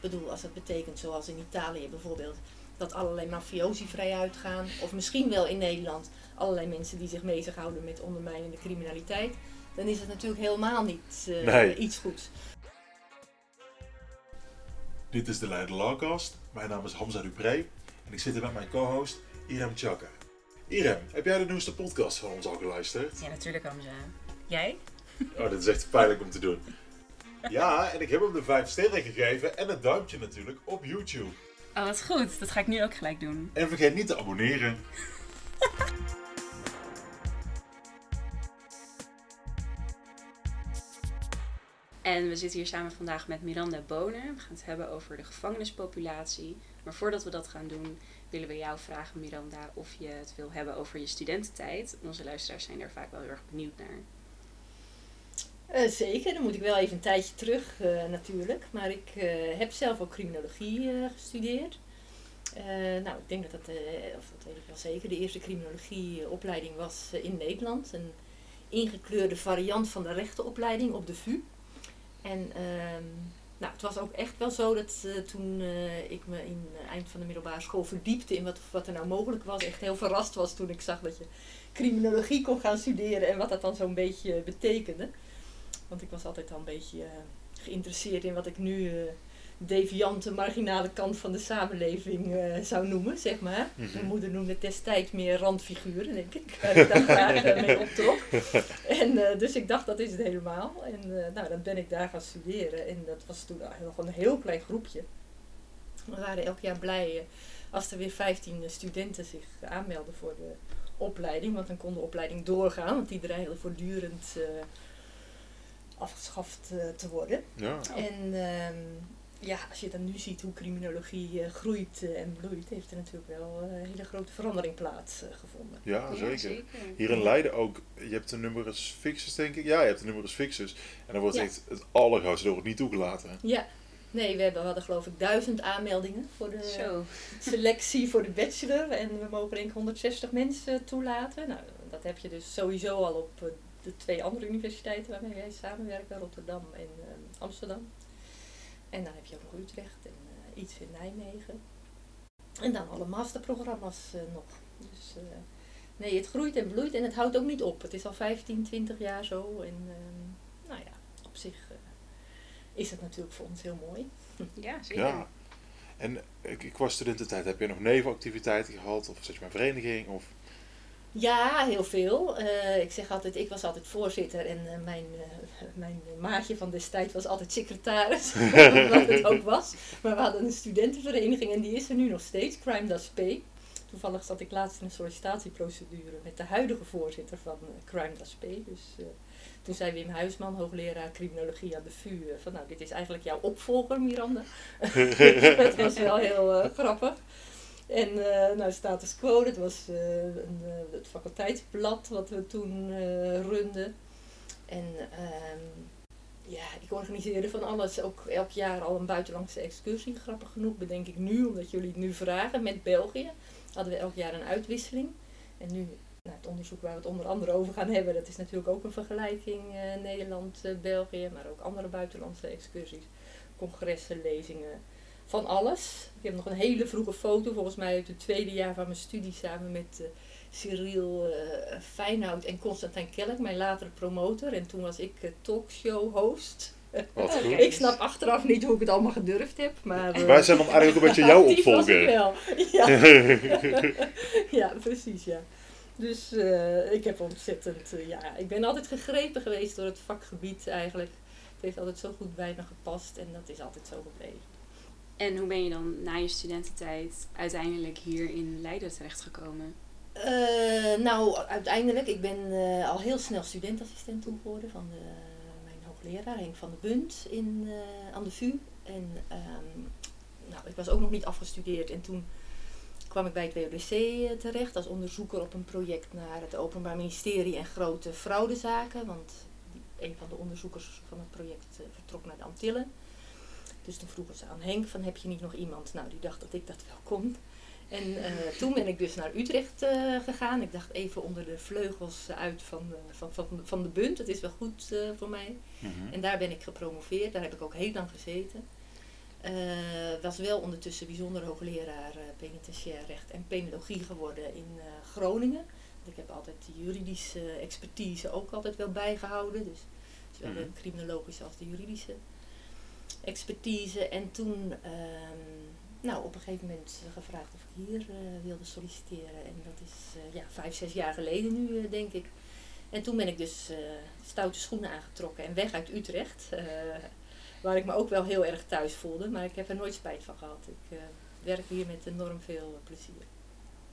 Ik bedoel, als dat betekent zoals in Italië bijvoorbeeld, dat allerlei mafiosi vrij uitgaan. Of misschien wel in Nederland allerlei mensen die zich bezighouden met ondermijnende criminaliteit. Dan is het natuurlijk helemaal niet eh, Nee. iets goeds. Dit is de Leider Lawcast. Mijn naam is Hamza Dupré en ik zit hier met mijn co-host Irem Chaka. Irem, heb jij de nieuwste podcast van ons al geluisterd? Ja, natuurlijk Hamza. Jij? Oh, dit is echt pijnlijk om te doen. Ja, en ik heb hem de 5 sterren gegeven en het duimpje natuurlijk op YouTube. Oh, wat goed. Dat ga ik nu ook gelijk doen. En vergeet niet te abonneren. En we zitten hier samen vandaag met Miranda Bonen. We gaan het hebben over de gevangenispopulatie. Maar voordat we dat gaan doen, willen we jou vragen, Miranda, of je het wil hebben over je studententijd. Onze luisteraars zijn er vaak wel heel erg benieuwd naar. Eh, zeker, dan moet ik wel even een tijdje terug eh, natuurlijk. Maar ik eh, heb zelf ook criminologie gestudeerd. Nou, ik denk dat dat, of dat weet ik wel zeker, de eerste criminologieopleiding was in Nederland. Een ingekleurde variant van de rechtenopleiding op de VU. En ehm, nou, het was ook echt wel zo dat toen ik me in het eind van de middelbare school verdiepte in wat, wat er nou mogelijk was, echt heel verrast was toen ik zag dat je criminologie kon gaan studeren en wat dat dan zo'n beetje betekende. Want ik was altijd al een beetje eh, geïnteresseerd in wat ik nu eh deviante, marginale kant van de samenleving eh, zou noemen, zeg maar. Mijn moeder noemde het destijds meer randfiguren, denk ik. Waar ik daar graag mee optrok. En, dus ik dacht, dat is het helemaal. En nou, dan ben ik daar gaan studeren. En dat was toen nog een heel klein groepje. We waren elk jaar blij als er weer 15 studenten zich aanmelden voor de opleiding. Want dan kon de opleiding doorgaan, want die dreigde voortdurend afgeschaft eh, te worden. Ja. En ehm, ja, als je dan nu ziet hoe criminologie eh, groeit eh, en bloeit, heeft er natuurlijk wel eh, een hele grote verandering plaatsgevonden. Ja, zeker. Hier in Leiden ook, je hebt de numerus fixus denk ik. Ja, je hebt de numerus fixus. En dan wordt Ja. echt het allergrootste door het niet toegelaten. Ja, nee, we, hebben, we hadden geloof ik duizend aanmeldingen voor de Zo. selectie voor de bachelor. En we mogen denk ik 160 mensen toelaten. Nou, dat heb je dus sowieso al op de twee andere universiteiten waarmee wij samenwerken, Rotterdam en eh, Amsterdam. En dan heb je ook nog Utrecht en eh, iets in Nijmegen. En dan alle masterprogramma's eh, nog. Dus eh, nee, het groeit en bloeit en het houdt ook niet op. Het is al 15, 20 jaar zo. En ehm, nou ja, op zich is het natuurlijk voor ons heel mooi. Ja, zeker. Ja. En ik, ik was studententijd, heb je nog nevenactiviteiten gehad? Of zat je bij een vereniging? Of... Ja, heel veel. Eh, ik zeg altijd, ik was altijd voorzitter en eh, mijn, eh, mijn maatje van destijds was altijd secretaris. wat het ook was. Maar we hadden een studentenvereniging en die is er nu nog steeds, Crime Does Pay. Toevallig zat ik laatst in een sollicitatieprocedure met de huidige voorzitter van Crime Does Pay. Dus toen zei Wim Huisman, hoogleraar criminologie aan de VU, van nou, dit is eigenlijk jouw opvolger, Miranda. dat was wel heel grappig. En eh, nou, status quo, dat was eh, een, eh, het faculteitsblad wat we toen runden. En ehm, ja, ik organiseerde van alles, ook elk jaar al een buitenlandse excursie. Grappig genoeg bedenk ik nu, omdat jullie het nu vragen, met België. Hadden we elk jaar een uitwisseling. En nu, nou, het onderzoek waar we het onder andere over gaan hebben, dat is natuurlijk ook een vergelijking Nederland-België, maar ook andere buitenlandse excursies, congressen, lezingen van alles. Ik heb nog een hele vroege foto, volgens mij uit het tweede jaar van mijn studie, samen met eh, Cyril eh Feinhout en Constantijn Kelk, mijn latere promotor. En toen was ik eh, talkshow-host. Ik snap achteraf niet hoe ik het allemaal gedurfd heb, maar... Wij zijn dan eigenlijk een beetje jouw ik opvolger. wel. Ja. ja, precies, ja. Dus ik heb ontzettend, ja, ik ben altijd gegrepen geweest door het vakgebied eigenlijk. Het heeft altijd zo goed bij me gepast en dat is altijd zo gebleven. En hoe ben je dan na je studententijd uiteindelijk hier in Leiden terechtgekomen? Eh, nou, uiteindelijk, ik ben eh, al heel snel studentassistent geworden van de, mijn hoogleraar Henk van de Bunt in, eh, aan de VU. En ehm, nou, ik was ook nog niet afgestudeerd en toen kwam ik bij het WODC terecht als onderzoeker op een project naar het Openbaar Ministerie en grote fraudezaken. Want een van de onderzoekers van het project vertrok naar de Antillen. Dus toen vroegen ze aan Henk van heb je niet nog iemand? Nou, die dacht dat ik dat wel kon. En eh, toen ben ik dus naar Utrecht eh, gegaan. Ik dacht even onder de vleugels uit van, eh, van, van, van de Bunt. Dat is wel goed voor mij. Mhm. En daar ben ik gepromoveerd. Daar heb ik ook heel lang gezeten. Was wel ondertussen bijzonder hoogleraar penitentiair recht en penologie geworden in Groningen. Ik heb altijd de juridische expertise ook altijd wel bijgehouden. Dus zowel de criminologische als de juridische expertise. En toen um, nou, op een gegeven moment gevraagd of ik hier wilde solliciteren. En dat is ja, vijf, zes jaar geleden nu, denk ik. En toen ben ik dus stoute schoenen aangetrokken en weg uit Utrecht. Waar ik me ook wel heel erg thuis voelde, maar ik heb er nooit spijt van gehad. Ik werk hier met enorm veel plezier.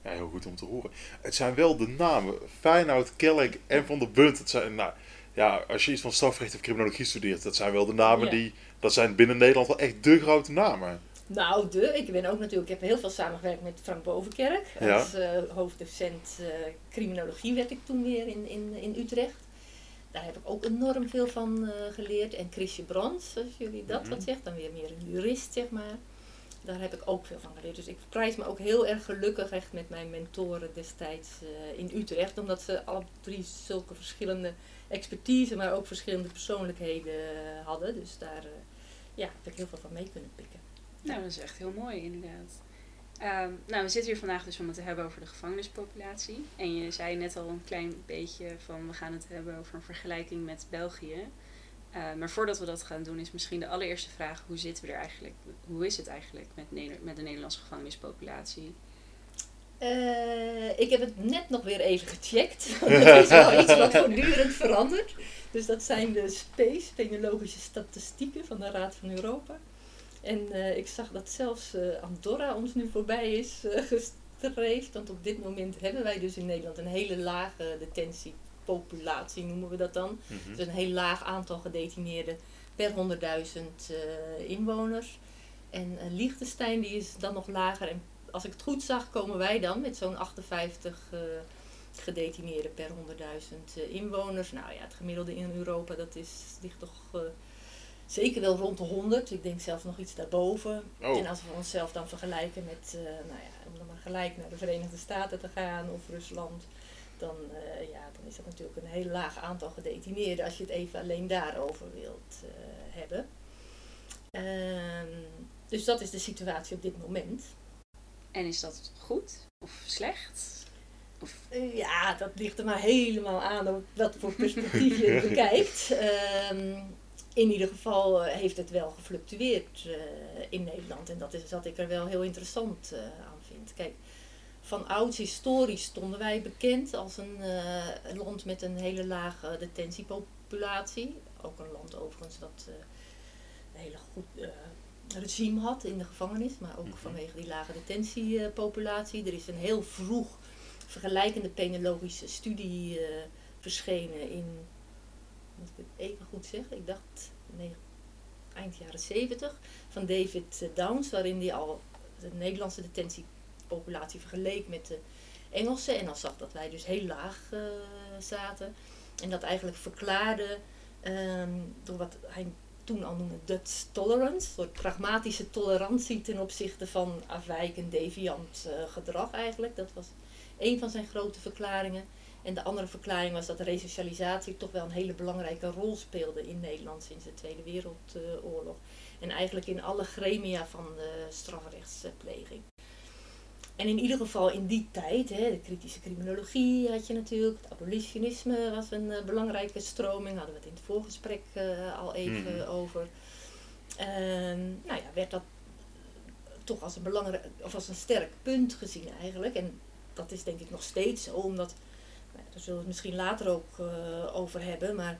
Ja, heel goed om te horen. Het zijn wel de namen. Feyenoord, Kelk en Van der Bunt. Het zijn, nou, ja, als je iets van strafrecht of criminologie studeert, dat zijn wel de namen die... Dat zijn binnen Nederland wel echt de grote namen. Nou, de. Ik ben ook natuurlijk... Ik heb heel veel samengewerkt met Frank Bovenkerk. Als uh, hoofddocent uh, criminologie werd ik toen weer in, in, in Utrecht daar heb ik ook enorm veel van uh, geleerd. En Chrisje Brands, als jullie dat mm wat zegt, dan weer meer een jurist, zeg maar. Daar heb ik ook veel van geleerd. Dus ik prijs me ook heel erg gelukkig echt met mijn mentoren destijds in Utrecht. Omdat ze alle drie zulke verschillende expertise, maar ook verschillende persoonlijkheden uh, hadden. Dus daar ja, heb ik heel veel van mee kunnen pikken. Nou, dat is echt heel mooi inderdaad. Um, nou, we zitten hier vandaag dus om het te hebben over de gevangenispopulatie. En je zei net al een klein beetje van we gaan het hebben over een vergelijking met België. Uh, maar voordat we dat gaan doen, is misschien de allereerste vraag: hoe zitten we er eigenlijk? Hoe is het eigenlijk met, met de Nederlandse gevangenispopulatie? Uh, ik heb het net nog weer even gecheckt. Het is wel iets wat voortdurend verandert. Dus dat zijn de SPACE, Penologische Statistieken van de Raad van Europa. En uh, ik zag dat zelfs uh, Andorra ons nu voorbij is gestreefd. Want op dit moment hebben wij dus in Nederland een hele lage detentiepopulatie, noemen we dat dan. Mm -hmm. Dus een heel laag aantal gedetineerden per 100.000 inwoners. En Liechtenstein die is dan nog lager. En als ik het goed zag, komen wij dan met zo'n 58 gedetineerden per 100.000 inwoners. Nou ja, het gemiddelde in Europa dat is, ligt toch zeker wel rond de 100. Ik denk zelfs nog iets daarboven. Oh. En als we onszelf dan vergelijken met, uh, nou ja, om dan maar gelijk naar de Verenigde Staten te gaan of Rusland, dan, ja, dan is dat natuurlijk een heel laag aantal gedetineerden als je het even alleen daarover wilt hebben. Um, dus dat is de situatie op dit moment. En is dat goed of slecht? Of? Ja, dat ligt er maar helemaal aan wat voor perspectief je het bekijkt. Um, in ieder geval eh, heeft het wel gefluctueerd uh, in Nederland. En dat is wat ik er wel heel interessant uh, aan vind. Kijk, van ouds historisch stonden wij bekend als een uh, land met een hele lage detentiepopulatie. Ook een land overigens dat een hele goed regime had in de gevangenis, maar ook -hmm. vanwege die lage detentiepopulatie. Er is een heel vroeg vergelijkende penologische studie verschenen in moet ik het even goed zeggen, ik dacht nee, eind jaren 70, van David eh, Downs, waarin hij al de Nederlandse detentiepopulatie vergeleek met de Engelse. En dan zag dat wij dus heel laag uh, zaten. En dat eigenlijk verklaarde um, door wat hij toen al noemde Dutch tolerance, soort pragmatische tolerantie ten opzichte van afwijkend deviant uh, gedrag eigenlijk. Dat was een van zijn grote verklaringen. En de andere verklaring was dat resocialisatie toch wel een hele belangrijke rol speelde in Nederland sinds de Tweede Wereldoorlog. En eigenlijk in alle gremia van de strafrechtspleging. En in ieder geval in die tijd, hè, de kritische criminologie had je natuurlijk, het abolitionisme was een uh, belangrijke stroming, hadden we het in het voorgesprek uh, al even mm. over. Ehm, nou ja, werd dat toch als een belangrijk, of als een sterk punt gezien eigenlijk. En dat is denk ik nog steeds zo, omdat daar zullen we het misschien later ook uh, over hebben. Maar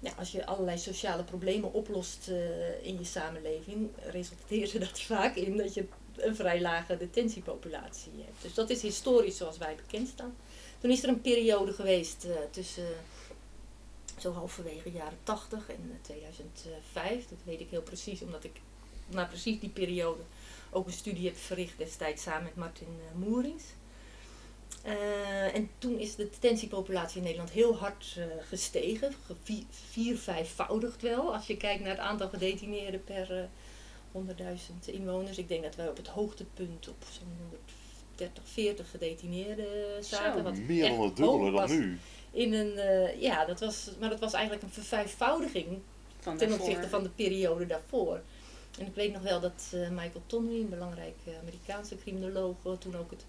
ja, als je allerlei sociale problemen oplost in je samenleving, resulteert dat vaak in dat je een vrij lage detentiepopulatie hebt. Dus dat is historisch zoals wij bekend staan. Toen is er een periode geweest uh, tussen zo halverwege jaren 80 en 2005. Dat weet ik heel precies, omdat ik na precies die periode ook een studie heb verricht destijds samen met Martin Moerings. En toen is de detentiepopulatie in Nederland heel hard gestegen. Vier, vijfvoudigd wel. Als je kijkt naar het aantal gedetineerden per uh, eh, 100.000 inwoners. Ik denk dat wij op het hoogtepunt op zo'n 130, 40 gedetineerden zaten. Zo, wat meer dan het dubbele dan nu. In een, ja, dat was, maar dat was eigenlijk een vervijfvoudiging van ten opzichte van de periode daarvoor. En ik weet nog wel dat eh, Michael Tonney, een belangrijke Amerikaanse criminoloog, eh, toen ook het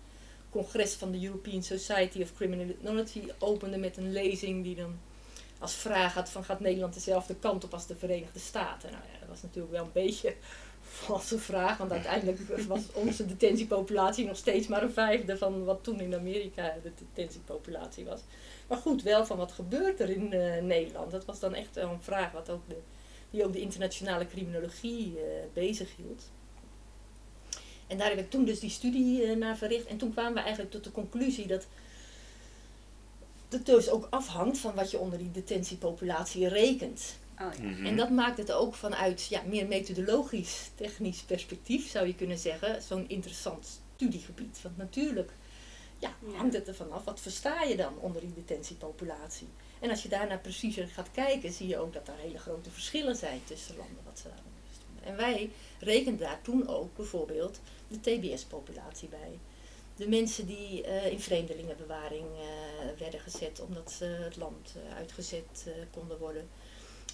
congres van de European Society of Criminology opende met een lezing die dan als vraag had van gaat Nederland dezelfde kant op als de Verenigde Staten? Nou ja, dat was natuurlijk wel een beetje valse vraag, want uiteindelijk was onze detentiepopulatie nog steeds maar een vijfde van wat toen in Amerika de detentiepopulatie was. Maar goed, wel van wat gebeurt er in uh, Nederland? Dat was dan echt een vraag wat ook de, die ook de internationale criminologie uh, bezig hield. En daar heb ik toen dus die studie uh, naar verricht. En toen kwamen we eigenlijk tot de conclusie dat het dus ook afhangt van wat je onder die detentiepopulatie rekent. Oh, ja. Mhm. En dat maakt het ook vanuit ja, meer methodologisch, technisch perspectief, zou je kunnen zeggen, zo'n interessant studiegebied. Want natuurlijk ja, hangt het ervan af, wat versta je dan onder die detentiepopulatie? En als je daarna preciezer gaat kijken, zie je ook dat er hele grote verschillen zijn tussen landen wat ze daaronder stonden. En wij rekenden daar toen ook bijvoorbeeld de TBS-populatie bij. De mensen die eh, in vreemdelingenbewaring eh, werden gezet omdat ze het land eh, uitgezet eh, konden worden.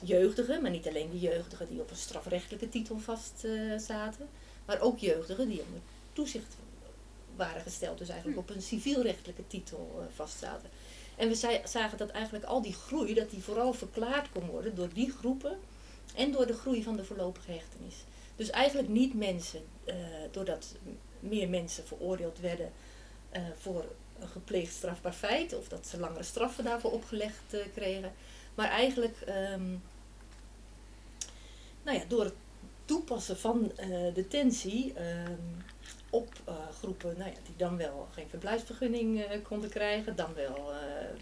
Jeugdigen, maar niet alleen de jeugdigen die op een strafrechtelijke titel vast eh, zaten, maar ook jeugdigen die onder toezicht waren gesteld, dus eigenlijk op een civielrechtelijke titel eh, vastzaten. En we zagen dat eigenlijk al die groei, dat die vooral verklaard kon worden door die groepen en door de groei van de voorlopige hechtenis. Dus eigenlijk niet mensen, eh, doordat meer mensen veroordeeld werden eh, voor een gepleegd strafbaar feit, of dat ze langere straffen daarvoor opgelegd eh, kregen, maar eigenlijk ehm, nou ja, door het toepassen van eh, detentie ehm, op eh, groepen nou ja, die dan wel geen verblijfsvergunning eh, konden krijgen, dan wel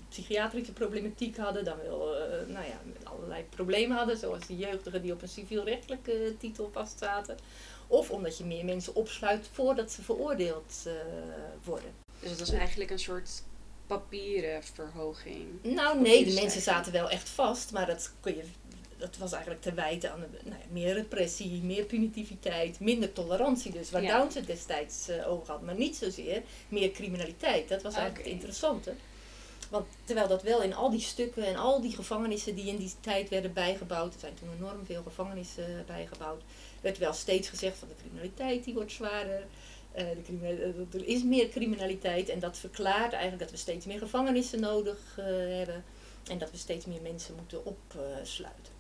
psychiatrische problematiek hadden, dan wel nou ja, allerlei problemen hadden, zoals de jeugdigen die op een civielrechtelijke titel vastzaten. Of omdat je meer mensen opsluit voordat ze veroordeeld worden. Dus het was eigenlijk een soort papieren verhoging. Nou nee, de mensen zaten wel echt vast, maar dat, kun je, dat was eigenlijk te wijten aan de, nou ja, meer repressie, meer punitiviteit, minder tolerantie dus, waar Ja. Downs het destijds eh, over had. Maar niet zozeer meer criminaliteit, dat was eigenlijk het interessante. Want terwijl dat wel in al die stukken en al die gevangenissen die in die tijd werden bijgebouwd, er zijn toen enorm veel gevangenissen bijgebouwd, werd wel steeds gezegd van de criminaliteit die wordt zwaarder. Eh, de eh, er is meer criminaliteit en dat verklaart eigenlijk dat we steeds meer gevangenissen nodig eh, hebben en dat we steeds meer mensen moeten opsluiten.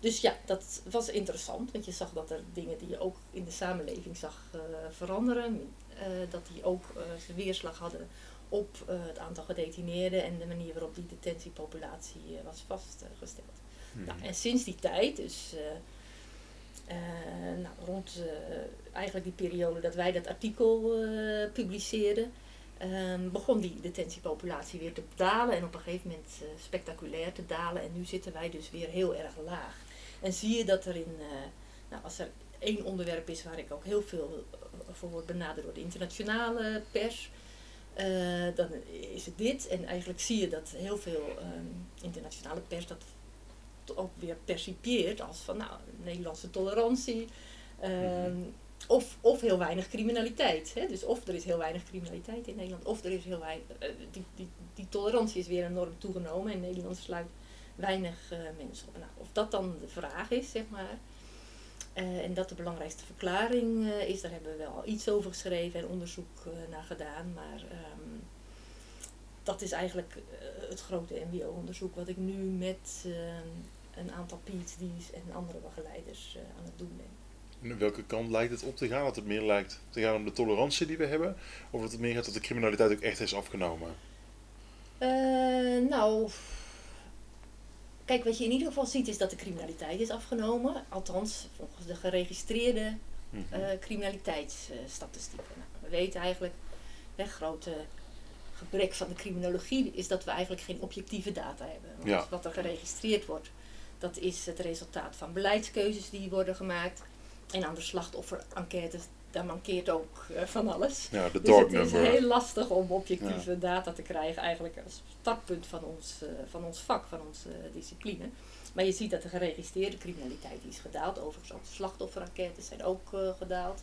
Dus ja, dat was interessant, want je zag dat er dingen die je ook in de samenleving zag veranderen, dat die ook zijn weerslag hadden op het aantal gedetineerden en de manier waarop die detentiepopulatie was vastgesteld. Mhm. Nou, en sinds die tijd, dus nou, rond eh, eigenlijk die periode dat wij dat artikel eh, publiceerden, ehm, begon die detentiepopulatie weer te dalen en op een gegeven moment eh, spectaculair te dalen. En nu zitten wij dus weer heel erg laag. En zie je dat er in, eh, nou, als er één onderwerp is waar ik ook heel veel eh, voor word benaderd door de internationale pers, eh, dan is het dit. En eigenlijk zie je dat heel veel ehm, internationale pers dat ook weer percipieert als van nou, Nederlandse tolerantie. ehm, of, of heel weinig criminaliteit. Hè? Dus of er is heel weinig criminaliteit in Nederland, of er is heel weinig. eh, die, die, die tolerantie is weer enorm toegenomen en Nederland sluit weinig eh, mensen op. Nou, of dat dan de vraag is, zeg maar. eh, en dat de belangrijkste verklaring is, daar hebben we wel iets over geschreven en onderzoek naar gedaan. Maar ehm, dat is eigenlijk het grote MBO-onderzoek wat ik nu met ehm, een aantal PhD's en andere begeleiders eh, aan het doen ben. En welke kant lijkt het op te gaan? Dat het meer lijkt te gaan om de tolerantie die we hebben? Of dat het meer gaat dat de criminaliteit ook echt is afgenomen? Eh, nou, kijk, wat je in ieder geval ziet is dat de criminaliteit is afgenomen. Althans, volgens de geregistreerde Mhm. eh, criminaliteitsstatistieken. Nou, we weten eigenlijk, het grote gebrek van de criminologie is dat we eigenlijk geen objectieve data hebben. Want Ja. wat er geregistreerd wordt, dat is het resultaat van beleidskeuzes die worden gemaakt. En aan de slachtofferenquêtes, daar mankeert ook eh, van alles. ja, de Dus het is heel lastig om objectieve data te krijgen, eigenlijk als startpunt van ons, eh, van ons vak, van onze eh, discipline. Maar je ziet dat de geregistreerde criminaliteit is gedaald. Overigens ook de slachtofferenquêtes zijn ook gedaald.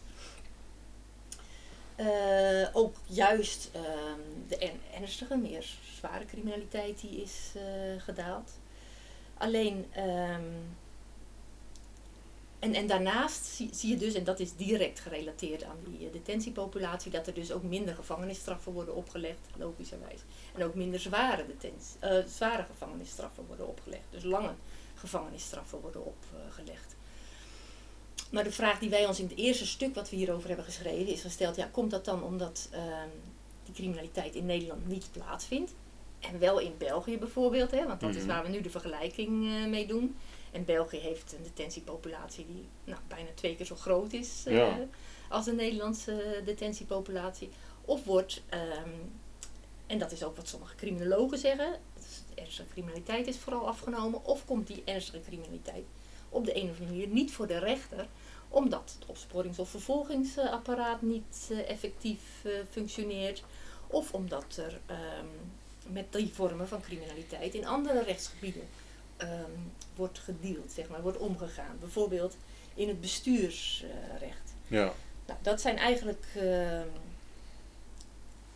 Ook juist ehm, de ernstige, meer zware criminaliteit die is gedaald. Alleen, ehm, en, en daarnaast zie, je dus, en dat is direct gerelateerd aan die uh, detentiepopulatie, dat er dus ook minder gevangenisstraffen worden opgelegd, logischerwijs. En ook minder zware, detens, uh, zware gevangenisstraffen worden opgelegd. Dus lange gevangenisstraffen worden opgelegd. Maar de vraag die wij ons in het eerste stuk wat we hierover hebben geschreven is gesteld, ja, komt dat dan omdat uh, die criminaliteit in Nederland niet plaatsvindt? En wel in België bijvoorbeeld, hè, want dat mm -hmm. is waar we nu de vergelijking uh, mee doen. En België heeft een detentiepopulatie die nou, bijna twee keer zo groot is uh, ja. als de Nederlandse detentiepopulatie. Of wordt, um, en dat is ook wat sommige criminologen zeggen, de ernstige criminaliteit is vooral afgenomen. Of komt die ernstige criminaliteit op de een of andere manier niet voor de rechter, omdat het opsporings- of vervolgingsapparaat niet uh, effectief functioneert. Of omdat er um, met die vormen van criminaliteit in andere rechtsgebieden um, wordt gedeeld, zeg maar, wordt omgegaan. Bijvoorbeeld in het bestuursrecht. ja. Nou, dat zijn eigenlijk uh,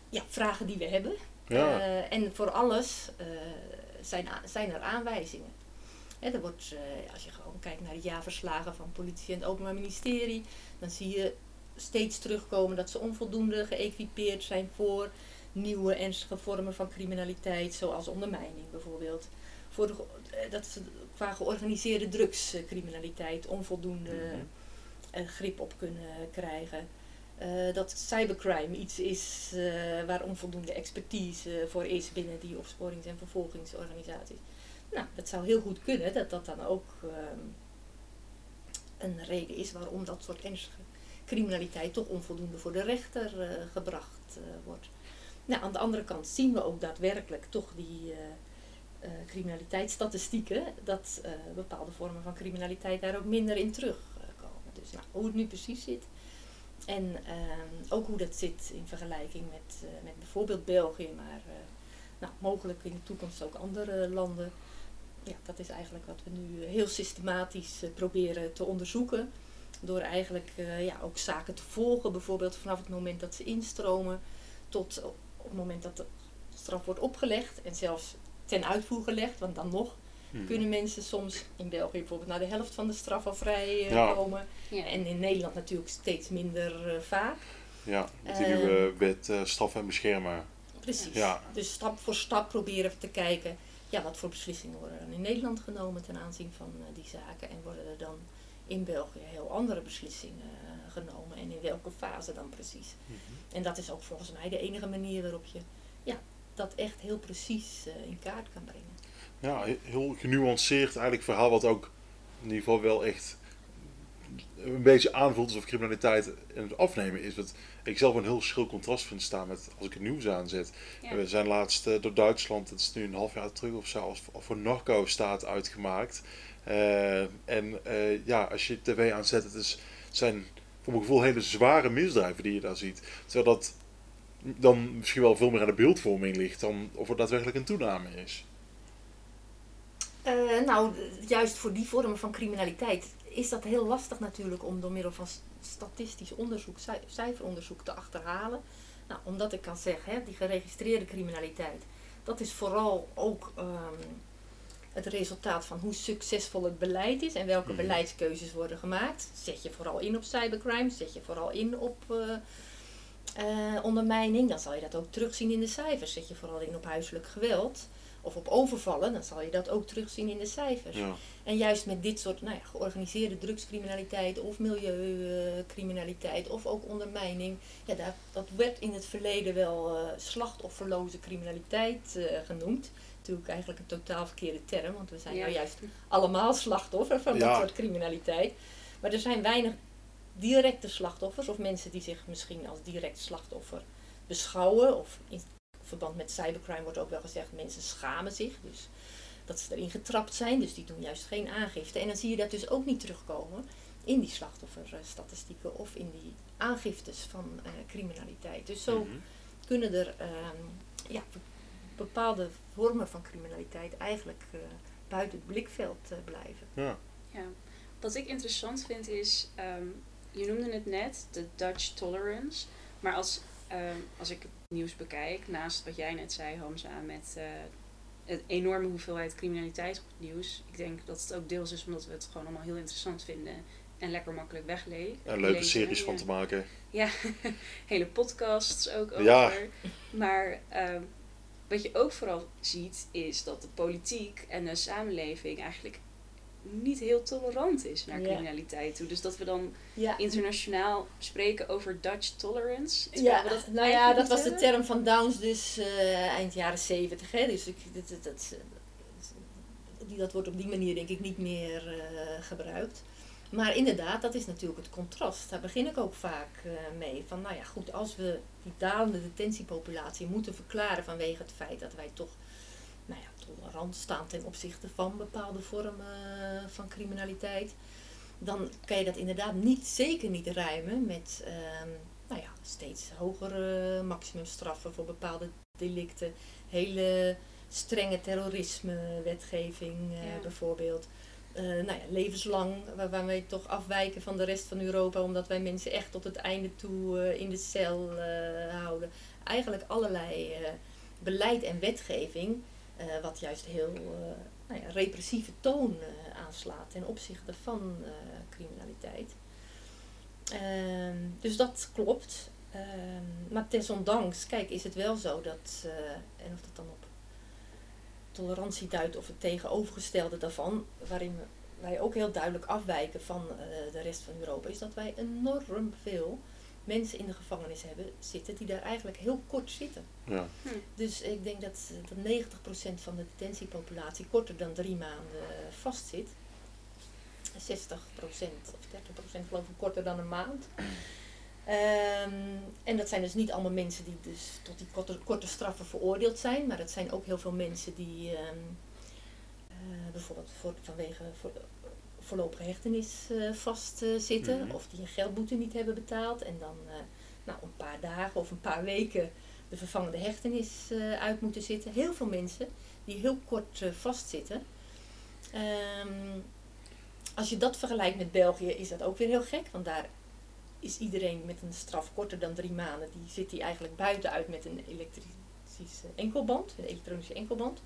ja, vragen die we hebben. Ja. Uh, en voor alles uh, zijn, zijn er aanwijzingen. Er wordt, als je gewoon kijkt naar de jaarverslagen van politie en het Openbaar Ministerie, dan zie je steeds terugkomen dat ze onvoldoende geëquipeerd zijn voor nieuwe ernstige vormen van criminaliteit, zoals ondermijning bijvoorbeeld voor de, dat ze qua georganiseerde drugscriminaliteit onvoldoende mm -hmm. grip op kunnen krijgen. Uh, dat cybercrime iets is uh, waar onvoldoende expertise voor is binnen die opsporings- en vervolgingsorganisaties. Nou, dat zou heel goed kunnen dat dat dan ook uh, een reden is waarom dat soort ernstige criminaliteit toch onvoldoende voor de rechter gebracht wordt. Nou, aan de andere kant zien we ook daadwerkelijk toch die uh, criminaliteitsstatistieken, dat uh, bepaalde vormen van criminaliteit daar ook minder in terugkomen. dus nou, hoe het nu precies zit. En uh, ook hoe dat zit in vergelijking met, met bijvoorbeeld België, maar nou, mogelijk in de toekomst ook andere landen. Ja, dat is eigenlijk wat we nu heel systematisch proberen te onderzoeken. Door eigenlijk ja, ook zaken te volgen, bijvoorbeeld vanaf het moment dat ze instromen tot op het moment dat de straf wordt opgelegd en zelfs ten uitvoer gelegd, want dan nog hmm. kunnen mensen soms in België bijvoorbeeld na de helft van de straf al vrij uh, ja. komen. Ja. En in Nederland natuurlijk steeds minder uh, vaak. Ja, met die nieuwe uh, wet straf en beschermen. Precies. Ja. Dus stap voor stap proberen we te kijken, ja, wat voor beslissingen worden er in Nederland genomen ten aanzien van die zaken. En worden er dan in België heel andere beslissingen genomen en in welke fase dan precies. Mm -hmm. En dat is ook volgens mij de enige manier waarop je ja, dat echt heel precies uh, in kaart kan brengen. Ja, heel genuanceerd eigenlijk verhaal wat ook in ieder geval wel echt een beetje aanvoelt alsof criminaliteit in het afnemen is. Wat ik zelf een heel schril contrast vind staan met als ik het nieuws aanzet. Ja. We zijn laatst uh, door Duitsland, het is nu een half jaar terug of zo, als, als voor narco-staat uitgemaakt. Uh, en uh, ja, als je tv aanzet, het is, zijn voor mijn gevoel hele zware misdrijven die je daar ziet. Terwijl dat dan misschien wel veel meer aan de beeldvorming ligt dan of er daadwerkelijk een toename is. Uh, nou, juist voor die vormen van criminaliteit is dat heel lastig natuurlijk om door middel van statistisch onderzoek, cijferonderzoek te achterhalen. Nou, omdat ik kan zeggen, hè, die geregistreerde criminaliteit, dat is vooral ook um, het resultaat van hoe succesvol het beleid is en welke mm. beleidskeuzes worden gemaakt. Zet je vooral in op cybercrime, zet je vooral in op uh, uh, ondermijning, dan zal je dat ook terugzien in de cijfers. Zet je vooral in op huiselijk geweld of op overvallen, dan zal je dat ook terugzien in de cijfers. Ja. En juist met dit soort nou ja, georganiseerde drugscriminaliteit of milieucriminaliteit of ook ondermijning, ja, dat, dat werd in het verleden wel uh, slachtofferloze criminaliteit uh, genoemd. Natuurlijk eigenlijk een totaal verkeerde term, want we zijn ja. nou juist allemaal slachtoffer van ja. dat soort criminaliteit. Maar er zijn weinig directe slachtoffers of mensen die zich misschien als direct slachtoffer beschouwen. Of in verband met cybercrime wordt ook wel gezegd, mensen schamen zich. Dus dat ze erin getrapt zijn, dus die doen juist geen aangifte. En dan zie je dat dus ook niet terugkomen in die slachtofferstatistieken of in die aangiftes van uh, criminaliteit. Dus zo mm-hmm. kunnen er uh, ja, bepaalde vormen van criminaliteit eigenlijk uh, buiten het blikveld uh, blijven. Ja. ja. Wat ik interessant vind is, um, je noemde het net, de Dutch tolerance. Maar als, um, als ik het nieuws bekijk, naast wat jij net zei, Hamza, met uh, een enorme hoeveelheid criminaliteit op het nieuws. Ik denk dat het ook deels is omdat we het gewoon allemaal heel interessant vinden. en lekker makkelijk weglezen. En leuke series van te maken. Ja, hele podcasts ook over. Ja. Maar ehm, wat je ook vooral ziet, is dat de politiek en de samenleving eigenlijk niet heel tolerant is naar criminaliteit toe. Dus dat we dan Ja. internationaal spreken over Dutch tolerance. Ja, we dat nou ja, dat was de term van Downs dus eh, eind jaren zeventig. Dus ik, dat, dat, dat wordt op die manier denk ik niet meer eh, gebruikt. Maar inderdaad, dat is natuurlijk het contrast. Daar begin ik ook vaak eh, mee. Van nou ja, goed, als we die dalende detentiepopulatie moeten verklaren vanwege het feit dat wij toch nou ja, tolerant staan ten opzichte van bepaalde vormen eh, van criminaliteit. Dan kan je dat inderdaad niet, zeker niet ruimen met ehm, nou ja, steeds hogere maximumstraffen voor bepaalde delicten. Hele strenge terrorisme-wetgeving eh, Ja. bijvoorbeeld. Eh, nou ja, levenslang, waar, wij toch afwijken van de rest van Europa, omdat wij mensen echt tot het einde toe eh, in de cel eh, houden. Eigenlijk allerlei beleid en wetgeving, wat juist heel nou ja, repressieve toon aanslaat ten opzichte van criminaliteit. Ehm, dus dat klopt. Ehm, maar desondanks, kijk, is het wel zo dat, en of dat dan op tolerantie duidt of het tegenovergestelde daarvan, waarin wij ook heel duidelijk afwijken van eh, de rest van Europa, is dat wij enorm veel mensen in de gevangenis hebben zitten die daar eigenlijk heel kort zitten. Ja. Dus ik denk dat, eh, dat 90% van de detentiepopulatie korter dan drie maanden eh, vastzit. 60% of 30% geloof ik korter dan een maand. Ehm, en dat zijn dus niet allemaal mensen die dus tot die korte, korte straffen veroordeeld zijn, maar het zijn ook heel veel mensen die ehm, eh, bijvoorbeeld voor, vanwege voor, voorlopige hechtenis eh, vastzitten Mhm. of die een geldboete niet hebben betaald en dan eh, nou, een paar dagen of een paar weken de vervangende hechtenis eh, uit moeten zitten. Heel veel mensen die heel kort eh, vastzitten. Ehm, als je dat vergelijkt met België is dat ook weer heel gek, want daar is iedereen met een straf korter dan drie maanden, die zit die eigenlijk buitenuit met een elektrische enkelband, een elektronische enkelband.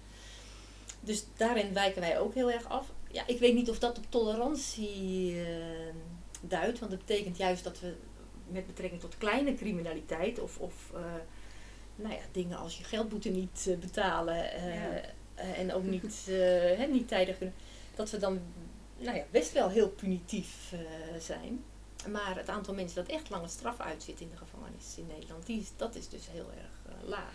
Dus daarin wijken wij ook heel erg af. Ja, ik weet niet of dat op tolerantie eh, duidt, want dat betekent juist dat we met betrekking tot kleine criminaliteit of, of eh, nou ja, dingen als je geldboete niet eh, betalen Ja. en ook niet, hè, niet tijdig kunnen, dat we dan nou ja, best wel heel punitief zijn. Maar het aantal mensen dat echt lange straf uitzit in de gevangenis in Nederland, die is, dat is dus heel erg eh, laag.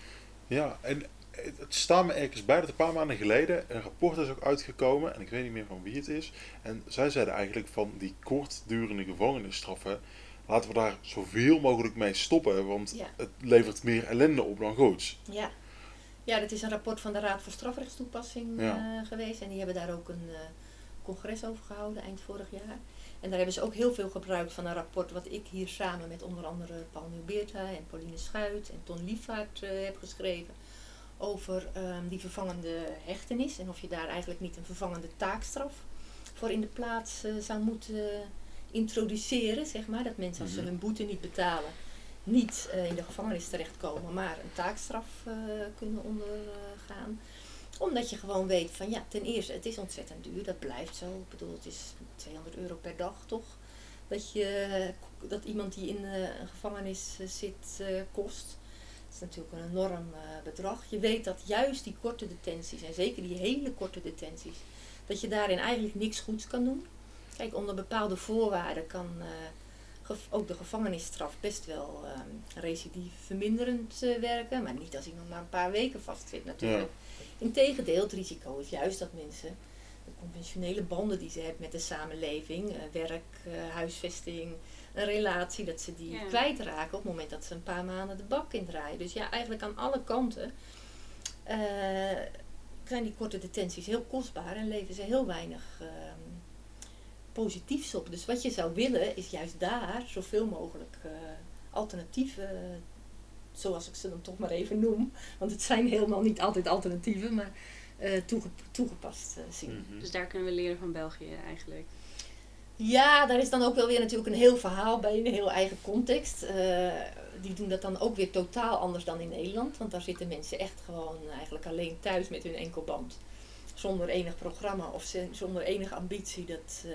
Ja, en het het staat me ergens bij dat een paar maanden geleden een rapport is ook uitgekomen, en ik weet niet meer van wie het is. En zij zeiden eigenlijk van die kortdurende gevangenisstraffen, laten we daar zoveel mogelijk mee stoppen, want Ja. het levert meer ellende op dan goeds. Ja. ja, dat is een rapport van de Raad voor Strafrechtstoepassing Ja. eh, geweest. En die hebben daar ook een eh, congres over gehouden eind vorig jaar. En daar hebben ze ook heel veel gebruikt van een rapport wat ik hier samen met onder andere Paul Nieuwbeerta en Pauline Schuit en Ton Liefvaart eh, heb geschreven. Over ehm, die vervangende hechtenis en of je daar eigenlijk niet een vervangende taakstraf voor in de plaats eh, zou moeten introduceren. Zeg maar. Dat mensen als ze Mhm. hun boete niet betalen niet eh, in de gevangenis terechtkomen, maar een taakstraf kunnen ondergaan. Omdat je gewoon weet van ja, ten eerste, het is ontzettend duur, dat blijft zo. Ik bedoel, het is 200 euro per dag toch? Dat, je, dat iemand die in eh, een gevangenis eh, zit eh, kost. Dat is natuurlijk een enorm bedrag. Je weet dat juist die korte detenties, en zeker die hele korte detenties, dat je daarin eigenlijk niks goeds kan doen. Kijk, onder bepaalde voorwaarden kan ook de gevangenisstraf best wel ehm recidief verminderend eh, werken. Maar niet als iemand maar een paar weken vastzit natuurlijk. Integendeel, het risico is juist dat mensen de conventionele banden die ze hebben met de samenleving, eh, werk, eh, huisvesting, een relatie, dat ze die Ja. kwijtraken op het moment dat ze een paar maanden de bak indraaien. Dus ja, eigenlijk aan alle kanten eh, zijn die korte detenties heel kostbaar en leveren ze heel weinig ehm, positiefs op. Dus wat je zou willen is juist daar zoveel mogelijk eh, alternatieven, zoals ik ze dan toch maar even noem, want het zijn helemaal niet altijd alternatieven, maar eh, toege- toegepast eh, zien. Mhm. Dus daar kunnen we leren van België eigenlijk. Ja, daar is dan ook wel weer natuurlijk een heel verhaal bij, een heel eigen context. Eh, die doen dat dan ook weer totaal anders dan in Nederland. Want daar zitten mensen echt gewoon eigenlijk alleen thuis met hun enkelband. Zonder enig programma of zonder enige ambitie dat, eh,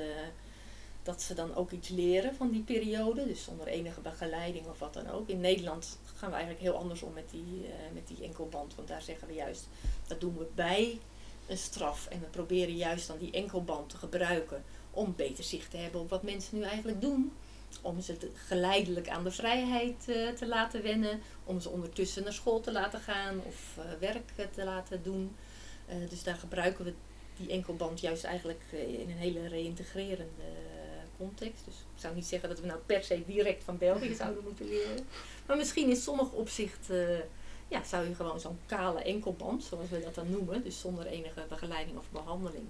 dat ze dan ook iets leren van die periode, dus zonder enige begeleiding of wat dan ook. In Nederland gaan we eigenlijk heel anders om met die, uh, met die enkelband, want daar zeggen we juist, dat doen we bij een straf. En we proberen juist dan die enkelband te gebruiken om beter zicht te hebben op wat mensen nu eigenlijk doen. Om ze geleidelijk aan de vrijheid uh, te laten wennen, om ze ondertussen naar school te laten gaan of werk te laten doen. Dus daar gebruiken we die enkelband juist eigenlijk in een hele reïntegrerende context. Dus ik zou niet zeggen dat we nou per se direct van België zouden moeten leren. Maar misschien in sommige opzichten ja, zou je gewoon zo'n kale enkelband, zoals we dat dan noemen, dus zonder enige begeleiding of behandeling,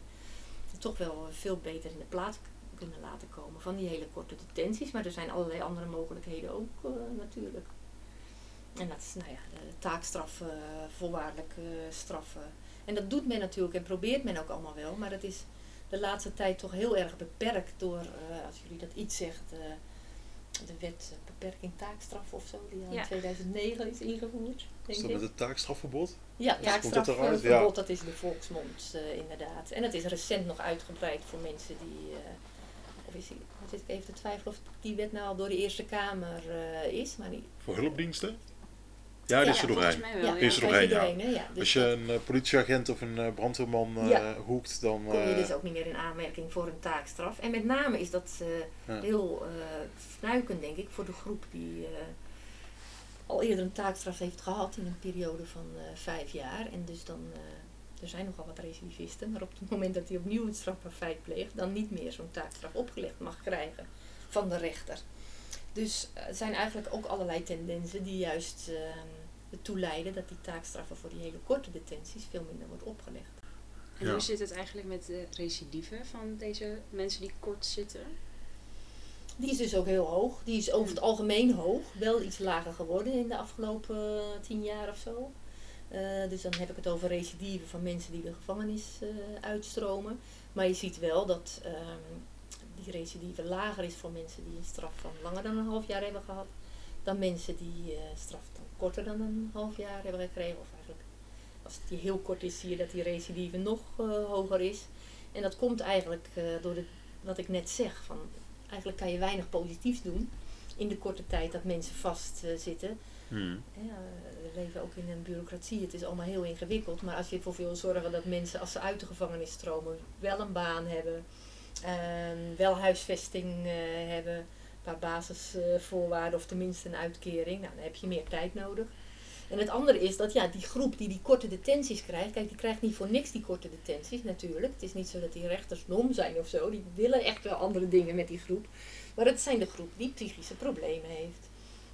toch wel veel beter in de plaats kunnen laten komen van die hele korte detenties. Maar er zijn allerlei andere mogelijkheden ook uh, natuurlijk. En dat is nou ja, taakstraffen, uh, voorwaardelijke straffen. En dat doet men natuurlijk en probeert men ook allemaal wel, maar het is de laatste tijd toch heel erg beperkt door, uh, als jullie dat iets zegt, uh, de wet beperking taakstraf of zo, die ja. in 2009 is ingevoerd. Is dat met het taakstrafverbod? Ja, taakstrafverbod, dat, ja. dat is de volksmond uh, inderdaad. En het is recent nog uitgebreid voor mensen die, of is die, wat zit ik even te twijfelen of die wet nou al door de Eerste Kamer is. Maar niet, voor hulpdiensten? Ja, die is er doorheen. Ja, is er doorheen, ja. ja. Dus Als je een uh, politieagent of een uh, brandweerman uh, ja. hoekt, dan... kom je dus ook niet meer in aanmerking voor een taakstraf. En met name is dat heel fnuikend, denk ik, voor de groep die al eerder een taakstraf heeft gehad in een periode van vijf jaar. En dus dan, er zijn nogal wat recidivisten, maar op het moment dat hij opnieuw een strafbaar feit pleegt, dan niet meer zo'n taakstraf opgelegd mag krijgen van de rechter. Dus er zijn eigenlijk ook allerlei tendensen die juist uh, ertoe leiden dat die taakstraffen voor die hele korte detenties veel minder wordt opgelegd. En ja. hoe zit het eigenlijk met de recidive van deze mensen die kort zitten? Die is dus ook heel hoog. Die is over het algemeen hoog. Wel iets lager geworden in de afgelopen tien jaar of zo. Uh, dus dan heb ik het over recidive van mensen die de gevangenis uh, uitstromen. Maar je ziet wel dat um, die recidive lager is voor mensen die een straf van langer dan een half jaar hebben gehad. Dan mensen die uh, straf korter dan een half jaar hebben gekregen. Of eigenlijk, als die heel kort is, zie je dat die recidive nog uh, hoger is. En dat komt eigenlijk uh, door de, wat ik net zeg. Van, eigenlijk kan je weinig positiefs doen in de korte tijd dat mensen vastzitten. Hmm. Ja, we leven ook in een bureaucratie. Het is allemaal heel ingewikkeld. Maar als je ervoor wil zorgen dat mensen, als ze uit de gevangenis stromen, wel een baan hebben Um, wel huisvesting uh, hebben, paar basisvoorwaarden of tenminste een uitkering. Nou, dan heb je meer tijd nodig. En het andere is dat ja, die groep die die korte detenties krijgt, kijk, die krijgt niet voor niks die korte detenties natuurlijk. Het is niet zo dat die rechters dom zijn of zo, die willen echt wel andere dingen met die groep. Maar het zijn de groep die psychische problemen heeft,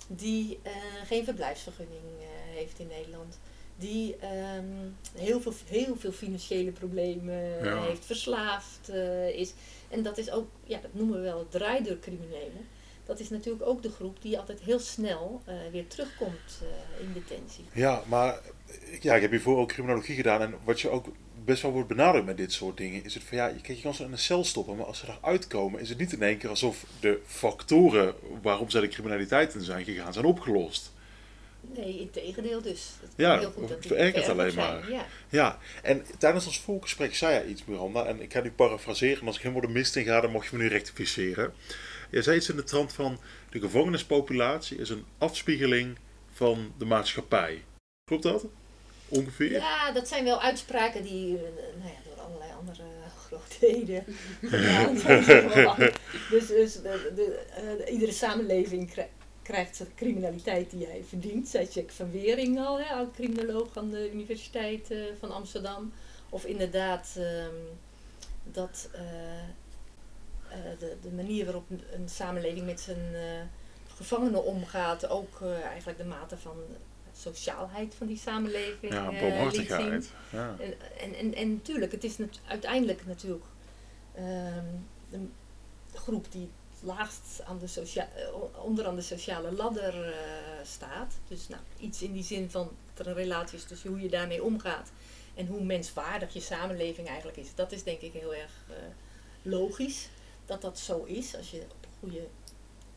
die uh, geen verblijfsvergunning uh, heeft in Nederland die um, heel, veel, heel veel financiële problemen ja. heeft, verslaafd uh, is. En dat is ook, ja, dat noemen we wel draaideurcriminelen. Dat is natuurlijk ook de groep die altijd heel snel uh, weer terugkomt uh, in detentie. Ja, maar ja, ik heb hiervoor ook criminologie gedaan. En wat je ook best wel wordt benadrukt met dit soort dingen, is het van ja, je, je kan ze in een cel stoppen, maar als ze eruit komen, is het niet in één keer alsof de factoren waarom zij de criminaliteit in zijn gegaan, zijn opgelost. Nee, in tegendeel dus. Dat ja, heel goed dat verergert alleen maar. Ja. ja, en tijdens ons voorgesprek zei jij iets, Miranda, en ik ga nu parafraseren, en als ik helemaal de mist in ga, dan mag je me nu rectificeren. Je zei iets in de trant van, de gevangenispopulatie is een afspiegeling van de maatschappij. Klopt dat? Ongeveer? Ja, dat zijn wel uitspraken die uh, nou ja, door allerlei andere grootheden gedaan zijn. dus dus de, de, uh, iedere samenleving krijgt krijgt de criminaliteit die hij verdient. Zei Jack van Wering al, hè, oud-criminoloog aan de Universiteit uh, van Amsterdam. Of inderdaad um, dat uh, de, de, manier waarop een samenleving met zijn gevangenen omgaat, ook eigenlijk de mate van sociaalheid van die samenleving. Ja, barmhartigheid. Ja. En, en, en, en natuurlijk, het is nat uiteindelijk natuurlijk um, de groep die laagst aan de socia eh, onderaan de sociale ladder uh, staat. Dus nou, iets in die zin van dat er een relatie is tussen hoe je daarmee omgaat en hoe menswaardig je samenleving eigenlijk is. Dat is denk ik heel erg uh, logisch dat dat zo is. Als je op een goede,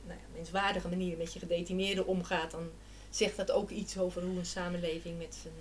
nou ja, menswaardige manier met je gedetineerden omgaat, dan zegt dat ook iets over hoe een samenleving met zijn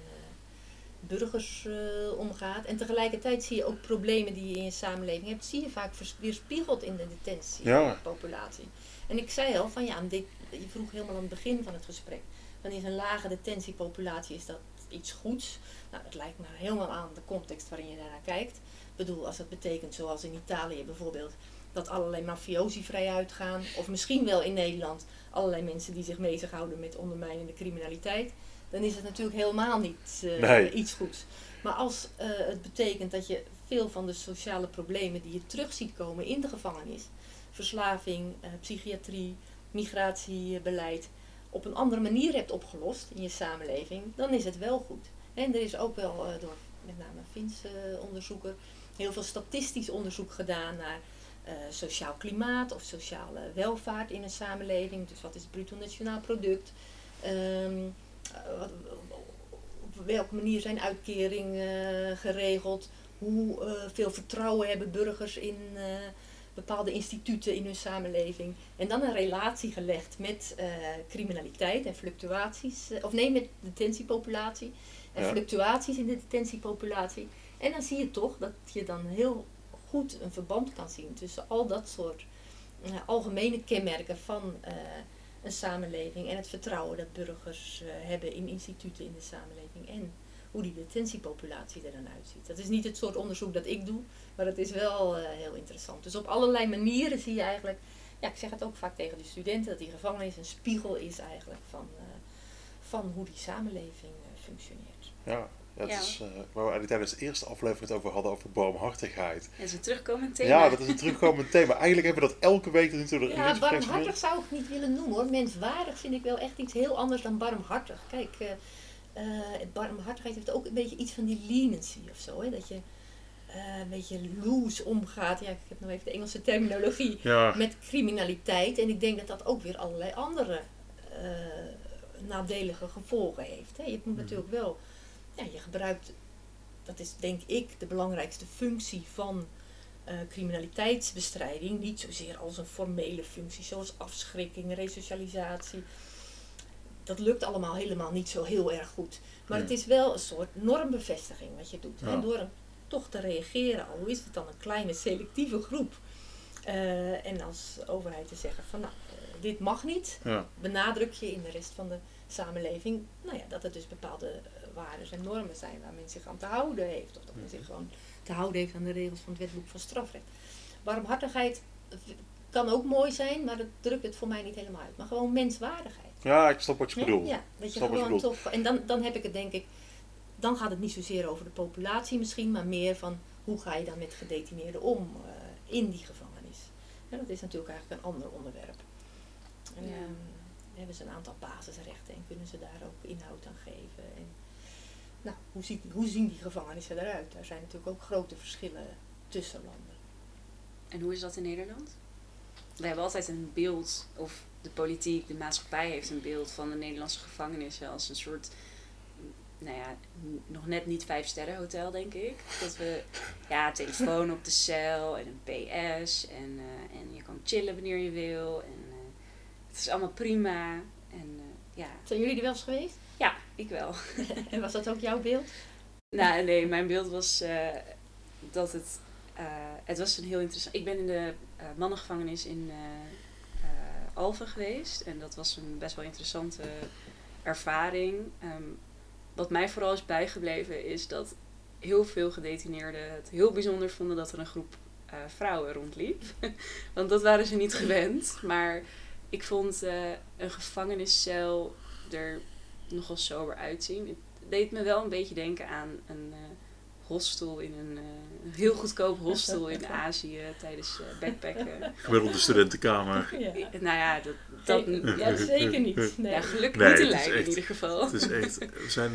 burgers eh, omgaat. En tegelijkertijd zie je ook problemen die je in je samenleving hebt, zie je vaak weerspiegeld in de detentiepopulatie. En ik zei al van ja, dit, je vroeg helemaal aan het begin van het gesprek, dan is een lage detentiepopulatie, is dat iets goeds? Nou, het lijkt me helemaal aan de context waarin je daarnaar kijkt. Ik bedoel, als dat betekent zoals in Italië bijvoorbeeld, dat allerlei mafiosi vrij uitgaan, of misschien wel in Nederland allerlei mensen die zich bezighouden met ondermijnende criminaliteit, dan is het natuurlijk helemaal niet eh, Nee. iets goeds. Maar als eh, het betekent dat je veel van de sociale problemen die je terug ziet komen in de gevangenis, verslaving, eh, psychiatrie, migratiebeleid, op een andere manier hebt opgelost in je samenleving, dan is het wel goed. En er is ook wel door met name Fins eh, onderzoeker heel veel statistisch onderzoek gedaan naar eh, sociaal klimaat of sociale welvaart in een samenleving. Dus wat is het bruto nationaal product? Ehm, eh, wat- op welke manier zijn uitkeringen geregeld? Hoe eh, veel vertrouwen hebben burgers in eh, bepaalde instituten in hun samenleving? En dan een relatie gelegd met eh, criminaliteit en fluctuaties. eh, of nee, met de detentiepopulatie. En Ja. fluctuaties in de detentiepopulatie. En dan zie je toch dat je dan heel goed een verband kan zien tussen al dat soort eh, algemene kenmerken van eh, een samenleving en het vertrouwen dat burgers eh, hebben in instituten in de samenleving en hoe die detentiepopulatie er dan uitziet. Dat is niet het soort onderzoek dat ik doe, maar het is wel heel interessant. Dus op allerlei manieren zie je eigenlijk, ja, ik zeg het ook vaak tegen de studenten, dat die gevangenis een spiegel is eigenlijk van, van hoe die samenleving functioneert. Ja, het Ja. is, eh, waar we eigenlijk tijdens de eerste aflevering het over hadden, over barmhartigheid. Dat is een terugkomend thema. Ja, dat is een terugkomend thema. Eigenlijk hebben we dat elke week erin Ja, barmhartig zou ik niet willen noemen hoor. Menswaardig vind ik wel echt iets heel anders dan barmhartig. Kijk, eh eh, barmhartigheid heeft ook een beetje iets van die leniency of zo. Hè? Dat je eh, een beetje loose omgaat. Ja, ik heb nou even de Engelse terminologie. Ja, Met criminaliteit. En ik denk dat dat ook weer allerlei andere eh, nadelige gevolgen heeft. Hè? Je moet Mhm. natuurlijk wel, ja, je gebruikt, dat is denk ik de belangrijkste functie van eh, criminaliteitsbestrijding. Niet zozeer als een formele functie, zoals afschrikking, resocialisatie. Dat lukt allemaal helemaal niet zo heel erg goed. Maar Nee. het is wel een soort normbevestiging wat je doet. Ja. En door een- toch te reageren, al is het dan een kleine selectieve groep. eh, en als overheid te zeggen van nou, eh, dit mag niet, ja. benadruk je in de rest van de samenleving nou ja, dat er dus bepaalde waarden en normen zijn waar men zich aan te houden heeft. Of dat men Mhm. zich gewoon te houden heeft aan de regels van het wetboek van strafrecht. Barmhartigheid eh, kan ook mooi zijn, maar dat drukt het voor mij niet helemaal uit. Maar gewoon menswaardigheid. ja, ik snap wat je Ja, bedoelt. Ja, dat je gewoon toch. En dan, dan heb ik het denk ik. Dan gaat het niet zozeer over de populatie misschien, maar meer van hoe ga je dan met gedetineerden om eh, in die gevangenis. Ja, dat is natuurlijk eigenlijk een ander onderwerp. En, Ja. ehm, hebben ze een aantal basisrechten en kunnen ze daar ook inhoud aan geven. En, nou, hoe, ziet, hoe zien die gevangenissen eruit? Daar zijn natuurlijk ook grote verschillen tussen landen. En hoe is dat in Nederland? We hebben altijd een beeld, of de politiek, de maatschappij heeft een beeld van de Nederlandse gevangenissen als een soort, nou ja, nog net niet vijf sterren hotel, denk ik. Dat we, ja, telefoon op de cel en een PS en, eh, en je kan chillen wanneer je wil. En eh, het is allemaal prima. En eh, ja, Zijn jullie er wel eens geweest? Ik wel. en was dat ook jouw beeld? Nou, nee, mijn beeld was eh, dat het. eh, het was een heel interessant. Ik ben in de eh, mannengevangenis in Alphen geweest. En dat was een best wel interessante ervaring. Ehm, wat mij vooral is bijgebleven is dat heel veel gedetineerden het heel bijzonder vonden dat er een groep vrouwen rondliep. Want dat waren ze niet gewend. Maar ik vond een gevangeniscel er nogal sober uitzien. Het deed me wel een beetje denken aan een eh, hostel in een, eh, een heel goedkoop hostel in Azië tijdens eh, backpacken. Gemiddelde studentenkamer. Ja. Nou ja, dat, dat, Zeker- ja, zeker niet. Nee. ja, gelukkig Nee, niet in is Leiden in ieder geval. Het is echt. We zijn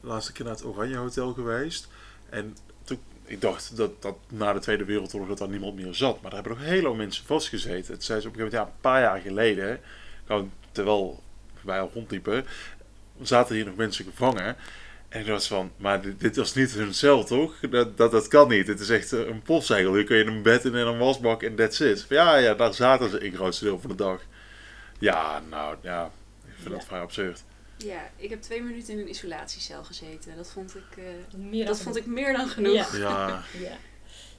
laatste keer naar het Oranje Hotel geweest. En toen, ik dacht dat, dat na de Tweede Wereldoorlog dat daar niemand meer zat. Maar daar hebben nog heel veel mensen vastgezeten. Het zei ze op een gegeven moment, ja, een paar jaar geleden. Gewoon, terwijl wij al rondliepen, zaten hier nog mensen gevangen. En ik was van, maar dit, dit was niet hun cel, toch? Dat, dat, dat kan niet. Het is echt een postzegel. Hier kun je een bed in en een wasbak en that's it. Ja, ja, daar zaten ze in het grootste deel van de dag. Ja, nou, ja, ik vind dat vrij absurd. Ja, ik heb twee minuten in een isolatiecel gezeten. Dat vond ik, eh, Meer dat dan vond ik meer dan genoeg. Ja. Ja, Ja.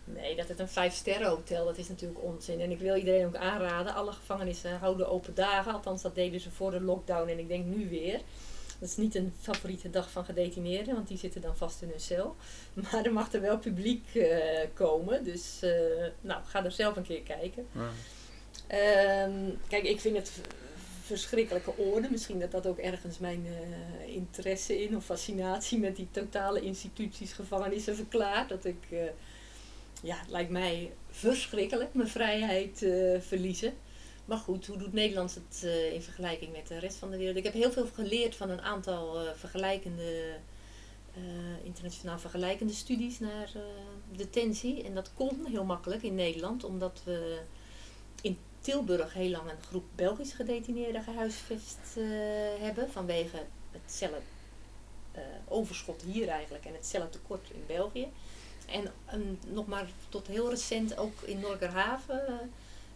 Nee, dat het een vijf sterren hotel, dat is natuurlijk onzin. En ik wil iedereen ook aanraden, alle gevangenissen houden open dagen. Althans, dat deden ze voor de lockdown en ik denk nu weer. Dat is niet een favoriete dag van gedetineerden, want die zitten dan vast in hun cel. Maar er mag er wel publiek eh, komen, dus eh, nou, ga er zelf een keer kijken. Ja. Ehm, kijk, ik vind het verschrikkelijke orde. Misschien dat dat ook ergens mijn eh, interesse in of fascinatie met die totale instituties, gevangenissen verklaart. Dat ik, ja, het lijkt mij verschrikkelijk mijn vrijheid eh, verliezen. Maar goed, hoe doet Nederland het eh, in vergelijking met de rest van de wereld? Ik heb heel veel geleerd van een aantal eh, vergelijkende, internationaal vergelijkende studies naar detentie. En dat kon heel makkelijk in Nederland, omdat we in Tilburg heel lang een groep Belgisch gedetineerden gehuisvest eh, hebben. Vanwege het cellen overschot hier eigenlijk en het cellentekort in België. En een, nog maar tot heel recent ook in Norgerhaven eh,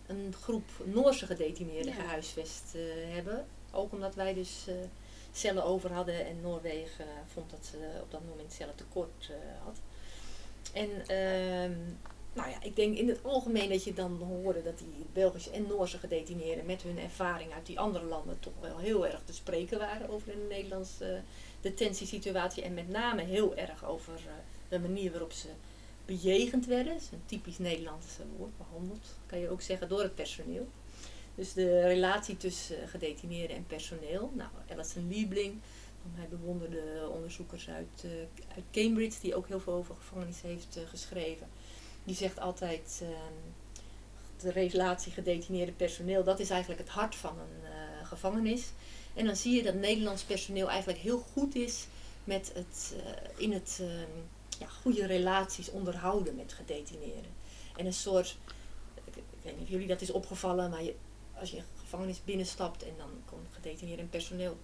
een groep Noorse gedetineerden Ja. gehuisvest eh, hebben. Ook omdat wij dus eh, cellen over hadden en Noorwegen vond dat ze op dat moment cellen tekort had. En ehm, nou ja, ik denk in het algemeen dat je dan hoorde dat die Belgische en Noorse gedetineerden met hun ervaring uit die andere landen toch wel heel erg te spreken waren over een Nederlandse detentiesituatie. En met name heel erg over de manier waarop ze bejegend werden. Is een typisch Nederlands eh, woord, behandeld, kan je ook zeggen, door het personeel. Dus de relatie tussen eh, gedetineerden en personeel. Nou, Alison Liebling, mij bewonderde onderzoekers uit, eh, uit Cambridge, die ook heel veel over gevangenis heeft geschreven. Die zegt altijd, ehm, de relatie gedetineerde personeel, dat is eigenlijk het hart van een gevangenis. En dan zie je dat Nederlands personeel eigenlijk heel goed is met het, in het ehm, ja, goede relaties onderhouden met gedetineerden. En een soort, ik, ik weet niet of jullie dat is opgevallen, maar je, als je een gevangenis binnenstapt en dan komt gedetineerden en personeel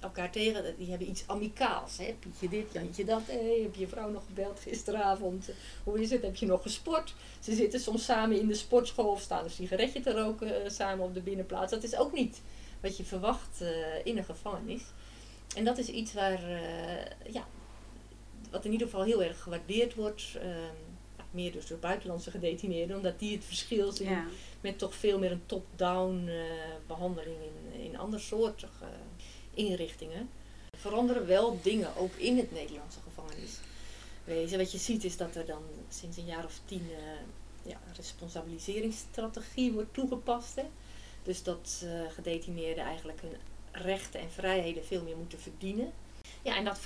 elkaar tegen, die hebben iets amicaals. Hè? Pietje dit, Jantje dat, hey, heb je je vrouw nog gebeld gisteravond? Hoe is het? Heb je nog gesport? Ze zitten soms samen in de sportschool of staan een sigaretje te roken eh, samen op de binnenplaats. Dat is ook niet wat je verwacht eh, in een gevangenis. En dat is iets waar, eh, ja, wat in ieder geval heel erg gewaardeerd wordt. ehm, ja, meer dus door buitenlandse gedetineerden, omdat die het verschil zien Ja. met toch veel meer een top-down eh, behandeling in, in andersoortige inrichtingen. Er veranderen wel dingen, ook in het Nederlandse gevangeniswezen. Wat je ziet is dat er dan sinds een jaar of tien eh, ja, een responsabiliseringsstrategie wordt toegepast. Hè? Dus dat eh, gedetineerden eigenlijk hun rechten en vrijheden veel meer moeten verdienen. Ja, en dat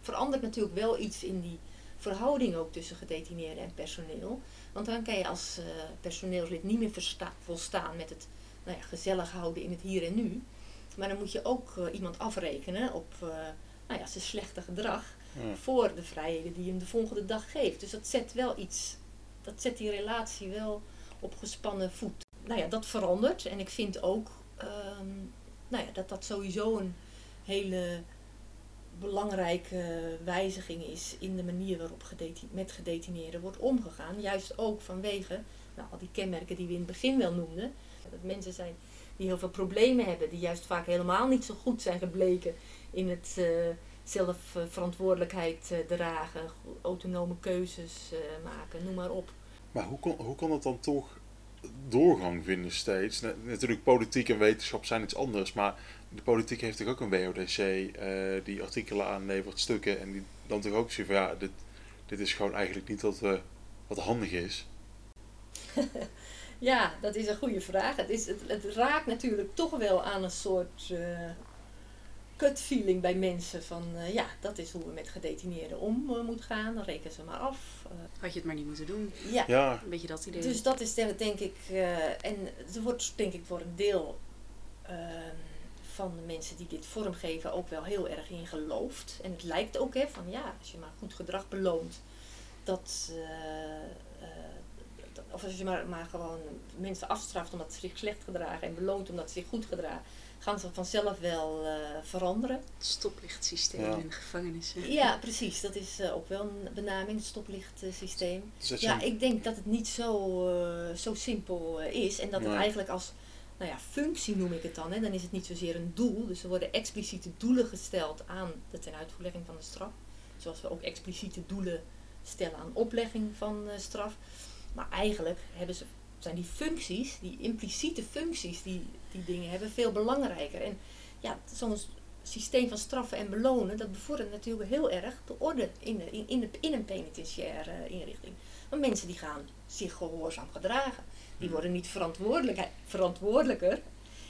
verandert natuurlijk wel iets in die verhouding ook tussen gedetineerden en personeel. Want dan kan je als eh, personeelslid niet meer volstaan met het nou ja, gezellig houden in het hier en nu. Maar dan moet je ook eh, iemand afrekenen op eh, nou ja, zijn slechte gedrag Ja. voor de vrijheden die je hem de volgende dag geeft. Dus dat zet wel iets, dat zet die relatie wel op gespannen voet. Nou ja, dat verandert. En ik vind ook ehm, nou ja, dat dat sowieso een hele belangrijke wijziging is in de manier waarop met gedetineerden wordt omgegaan. Juist ook vanwege nou, al die kenmerken die we in het begin wel noemden. Dat mensen zijn die heel veel problemen hebben, die juist vaak helemaal niet zo goed zijn gebleken in het eh, zelf verantwoordelijkheid eh, dragen, autonome keuzes eh, maken, noem maar op. Maar hoe kon, hoe kon het dan toch doorgang vinden steeds? Na- Natuurlijk, politiek en wetenschap zijn iets anders, maar de politiek heeft toch ook een WODC eh, die artikelen aanlevert, stukken, en die dan toch ook zeggen van ja, dit, dit is gewoon eigenlijk niet wat, eh, wat handig is. Ja, dat is een goede vraag. Het, is, het, het raakt natuurlijk toch wel aan een soort eh gut feeling bij mensen van eh, ja, dat is hoe we met gedetineerden om moeten gaan. Dan reken ze maar af. Had je het maar niet moeten doen. ja, Ja, Een beetje dat idee. Dus dat is denk denk ik, eh, en er wordt denk ik voor een deel ehm, van de mensen die dit vormgeven ook wel heel erg in geloofd. En het lijkt ook, hè, van ja, als je maar goed gedrag beloont, dat, eh, eh, dat- of als je maar, maar gewoon mensen afstraft omdat ze zich slecht gedragen en beloont omdat ze zich goed gedragen, gaan ze vanzelf wel eh, veranderen. Het stoplichtsysteem Ja. in de gevangenissen. Ja, precies. Dat is eh, ook wel een benaming, het stoplichtsysteem. dus Ja, zijn- ik denk dat het niet zo, eh, zo simpel is. En dat het eigenlijk als nou ja, functie noem ik het dan. Hè. Dan is het niet zozeer een doel. Dus er worden expliciete doelen gesteld aan de tenuitvoerlegging van de straf. Zoals we ook expliciete doelen stellen aan oplegging van uh, straf. Maar eigenlijk hebben ze, zijn die functies, die impliciete functies die die dingen hebben, veel belangrijker. En ja, zo'n systeem van straffen en belonen, dat bevordert natuurlijk heel erg de orde in, in, in, de, in een penitentiaire inrichting. Want mensen die gaan zich gehoorzaam gedragen. Die worden niet verantwoordelijker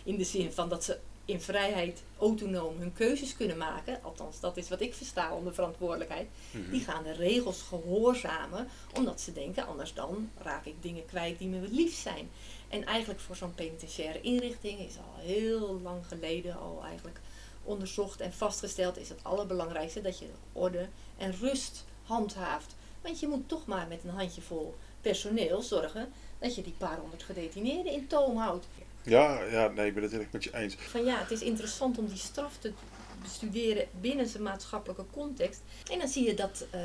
in de zin van dat ze in vrijheid autonoom hun keuzes kunnen maken. Althans, dat is wat ik versta onder verantwoordelijkheid. Hmm. Die gaan de regels gehoorzamen, omdat ze denken, anders dan raak ik dingen kwijt die me lief zijn. En eigenlijk voor zo'n penitentiaire inrichting is al heel lang geleden al eigenlijk onderzocht en vastgesteld is het allerbelangrijkste dat je orde en rust handhaaft. Want je moet toch maar met een handjevol personeel zorgen dat je die paar honderd gedetineerden in toom houdt. Ja, ja, nee, ik ben het met je eens. Van ja, het is interessant om die straf te bestuderen binnen zijn maatschappelijke context. En dan zie je dat uh,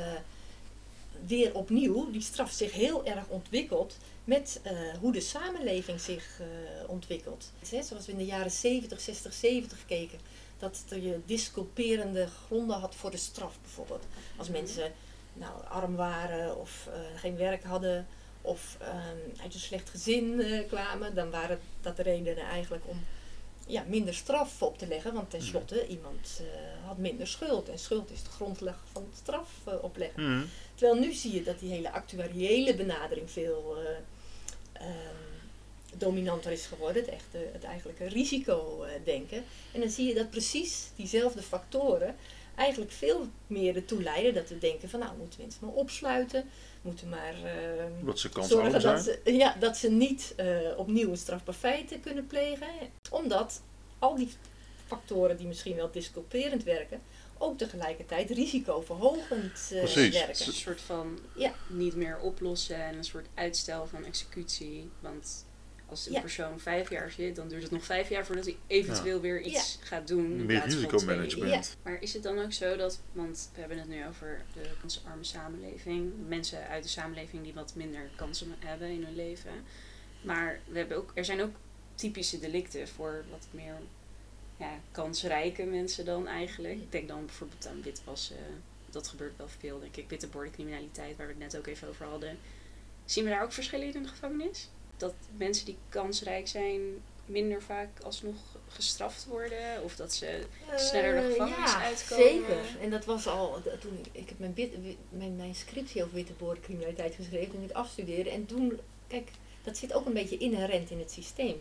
weer opnieuw die straf zich heel erg ontwikkelt met uh, hoe de samenleving zich uh, ontwikkelt. Zoals we in de jaren 70, 60, 70 keken, dat je disculperende gronden had voor de straf bijvoorbeeld. Als mensen nou, arm waren of uh, geen werk hadden of um, uit een slecht gezin kwamen, dan waren dat de redenen eigenlijk om ja, minder straf op te leggen. Want tenslotte, mm. iemand had minder schuld. En schuld is de grondslag van het straf opleggen. Mm. Terwijl nu zie je dat die hele actuariële benadering veel um, dominanter is geworden, het, echte, het eigenlijke risicodenken. En dan zie je dat precies diezelfde factoren eigenlijk veel meer ertoe leiden dat we denken van nou moeten mensen maar opsluiten, moeten maar uh, Wat ze zorgen dat ze, ja, dat ze niet uh, opnieuw een strafbaar feit kunnen plegen. Omdat al die factoren die misschien wel disculperend werken, ook tegelijkertijd risicoverhogend uh, werken. Een soort van ja. niet meer oplossen en een soort uitstel van executie. Want als een persoon vijf jaar zit, dan duurt het nog vijf jaar voordat hij eventueel weer iets gaat doen. Meer risicomanagement. Maar is het dan ook zo dat, want we hebben het nu over de kansarme samenleving, mensen uit de samenleving die wat minder kansen hebben in hun leven. Maar we hebben ook, er zijn ook typische delicten voor wat meer ja, kansrijke mensen dan eigenlijk. Ik denk dan bijvoorbeeld aan witwassen. Dat gebeurt wel veel, denk ik. Bitterbordencriminaliteit, waar we het net ook even over hadden. Zien we daar ook verschillen in de gevangenis? Dat mensen die kansrijk zijn minder vaak alsnog gestraft worden? Of dat ze sneller de eh, gevangenis ja, uitkomen? zeker. En dat was al toen ik, ik heb mijn, mijn, mijn scriptie over wittebordencriminaliteit geschreven toen ik afstudeerde. En toen, kijk, dat zit ook een beetje inherent in het systeem,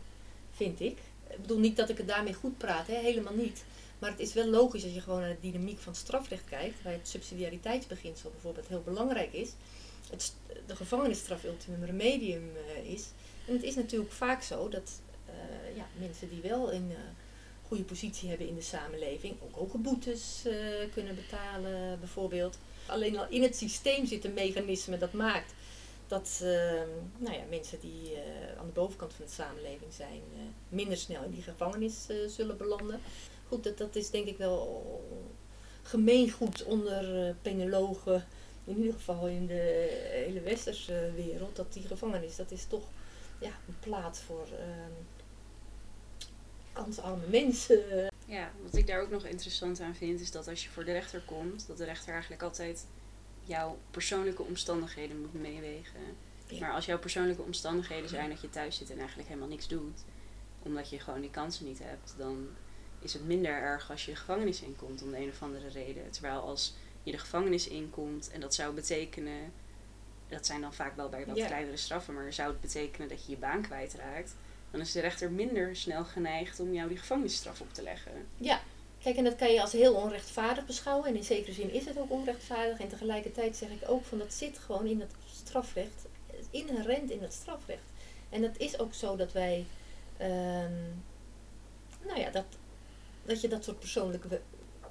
vind ik. Ik bedoel niet dat ik het daarmee goed praat, hè? helemaal niet. Maar het is wel logisch als je gewoon naar de dynamiek van het strafrecht kijkt, waar het subsidiariteitsbeginsel bijvoorbeeld heel belangrijk is. Het, de gevangenisstraf ultimum remedium uh, is. En het is natuurlijk vaak zo dat uh, ja, mensen die wel een uh, goede positie hebben in de samenleving, ook hoge boetes kunnen betalen bijvoorbeeld. Alleen al in het systeem zit een mechanisme dat maakt dat ehm, nou ja, mensen die aan de bovenkant van de samenleving zijn, minder snel in die gevangenis zullen belanden. Goed, dat, dat is denk ik wel gemeengoed onder penologen, in ieder geval in de hele westerse wereld, dat die gevangenis, dat is toch ja, een plaats voor ehm, kansarme mensen. Ja, wat ik daar ook nog interessant aan vind, is dat als je voor de rechter komt, dat de rechter eigenlijk altijd jouw persoonlijke omstandigheden moet meewegen. Maar als jouw persoonlijke omstandigheden zijn dat je thuis zit en eigenlijk helemaal niks doet, omdat je gewoon die kansen niet hebt, dan is het minder erg als je de gevangenis inkomt om de een of andere reden. Terwijl als je de gevangenis inkomt en dat zou betekenen, dat zijn dan vaak wel bij wat kleinere straffen, maar zou het betekenen dat je je baan kwijtraakt, dan is de rechter minder snel geneigd om jou die gevangenisstraf op te leggen. Ja, Kijk, en dat kan je als heel onrechtvaardig beschouwen. En in zekere zin is het ook onrechtvaardig. En tegelijkertijd zeg ik ook van dat zit gewoon in het strafrecht. Inherent in het strafrecht. En het is ook zo dat wij. Ehm, nou ja, dat, dat je dat soort persoonlijke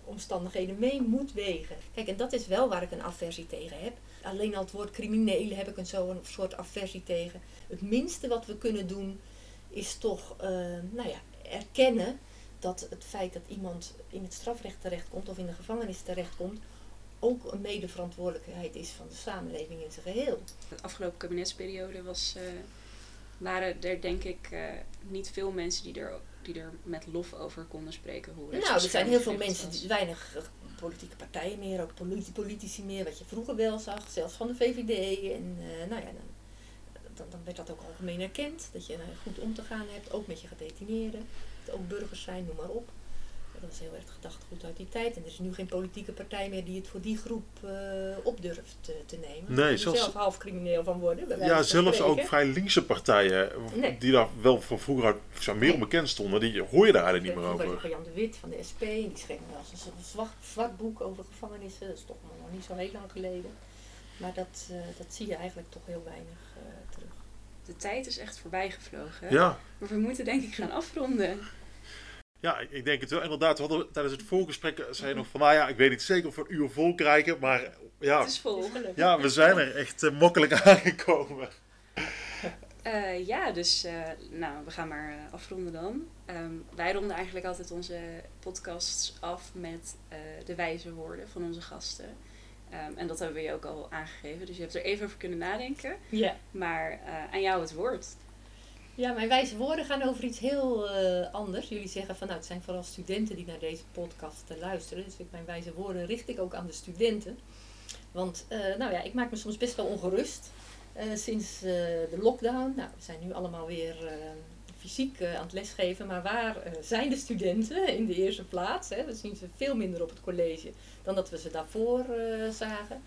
omstandigheden mee moet wegen. Kijk, en dat is wel waar ik een aversie tegen heb. Alleen al het woord criminelen heb ik een zo'n soort aversie tegen. Het minste wat we kunnen doen is toch, uh, nou ja, erkennen dat het feit dat iemand in het strafrecht terechtkomt of in de gevangenis terechtkomt, ook een medeverantwoordelijkheid is van de samenleving in zijn geheel. De afgelopen kabinetsperiode was uh, waren er denk ik eh, niet veel mensen die er, die er met lof over konden spreken. Hoe Nou, er zijn heel veel mensen, die, weinig eh, politieke partijen meer, ook politi- politici meer, wat je vroeger wel zag, zelfs van de VVD. En eh, nou ja, dan, dan, dan werd dat ook algemeen erkend, dat je eh, goed om te gaan hebt, ook met je gedetineerden, dat ook burgers zijn, noem maar op. Dat was heel erg gedachtegoed uit die tijd. En er is nu geen politieke partij meer die het voor die groep eh, op durft te, te nemen. Nee, je zelfs- zelf half crimineel van worden. Ja, zelfs ook vrij linkse partijen, Nee. die daar wel van vroeger uit zijn meer Nee. onbekend stonden, die hoor je daar eigenlijk niet meer over. Jan de Wit van de SP, die schreef wel eens een zwart, zwart boek over gevangenissen. Dat is toch nog niet zo heel lang geleden. Maar dat, eh, dat zie je eigenlijk toch heel weinig eh, terug. De tijd is echt voorbij gevlogen. Ja, Maar we moeten denk ik gaan afronden. Ja, ik- denk het wel. Inderdaad, we hadden tijdens het voorgesprek eh, zei je nog van, nou ja, ik weet niet zeker of we een uur vol krijgen, maar ja, Het is vol. Gelukkig. ja we zijn er echt eh, makkelijk aangekomen. Eh, ja, dus eh, nou, we gaan maar afronden dan. Ehm, wij ronden eigenlijk altijd onze podcasts af met eh, de wijze woorden van onze gasten. Ehm, en dat hebben we je ook al aangegeven, dus je hebt er even over kunnen nadenken. Ja. Maar eh, aan jou het woord. Ja, mijn wijze woorden gaan over iets heel eh, anders. Jullie zeggen van nou, het zijn vooral studenten die naar deze podcast eh, luisteren. Dus ik, mijn wijze woorden richt ik ook aan de studenten. Want eh, nou ja, ik maak me soms best wel ongerust. sinds de lockdown. Nou, we zijn nu allemaal weer fysiek aan het lesgeven. Maar waar zijn de studenten in de eerste plaats? Hè? We zien ze veel minder op het college dan dat we ze daarvoor zagen.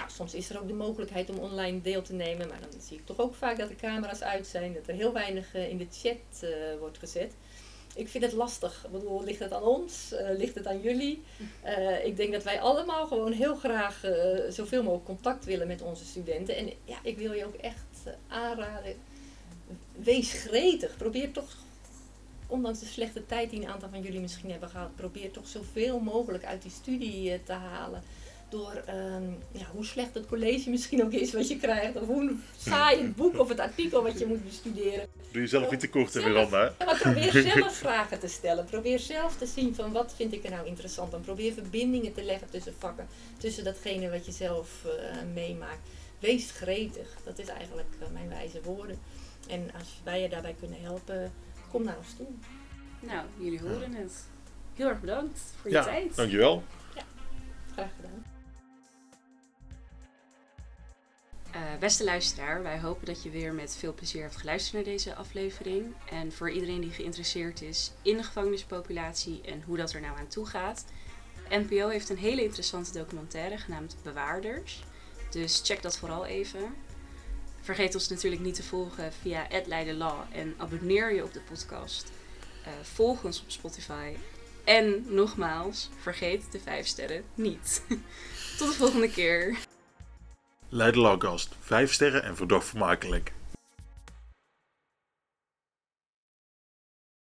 Nou, soms is er ook de mogelijkheid om online deel te nemen, maar dan zie ik toch ook vaak dat de camera's uit zijn, dat er heel weinig eh, in de chat eh, wordt gezet. Ik vind het lastig. Ik bedoel, ligt het aan ons? Eh, ligt het aan jullie? Ik denk dat wij allemaal gewoon heel graag zoveel mogelijk contact willen met onze studenten. En ja, ik wil je ook echt aanraden, wees gretig. Probeer toch, ondanks de slechte tijd die een aantal van jullie misschien hebben gehad, probeer toch zoveel mogelijk uit die studie te halen door ehm, ja, hoe slecht het college misschien ook is wat je krijgt, of hoe saai het boek of het artikel wat je moet bestuderen. Doe jezelf niet tekort, hè, Zelf. Miranda. hè? Ja, maar probeer zelf vragen te stellen. Probeer zelf te zien van wat vind ik er nou interessant. En probeer verbindingen te leggen tussen vakken, tussen datgene wat je zelf eh, meemaakt. Wees gretig, dat is eigenlijk eh, mijn wijze woorden. En als wij je daarbij kunnen helpen, kom naar ons toe. Nou, jullie horen het. Heel erg bedankt voor je Ja, tijd. dankjewel. Graag gedaan. Eh, beste luisteraar, wij hopen dat je weer met veel plezier hebt geluisterd naar deze aflevering. En voor iedereen die geïnteresseerd is in de gevangenispopulatie en hoe dat er nou aan toe gaat. NPO heeft een hele interessante documentaire genaamd Bewaarders. Dus check dat vooral even. Vergeet ons natuurlijk niet te volgen via @leidenlaw en abonneer je op de podcast. Eh, volg ons op Spotify. En nogmaals, vergeet de 5 sterren niet. Tot de volgende keer. Leiden Lawgast, 5 sterren en verdacht vermakelijk.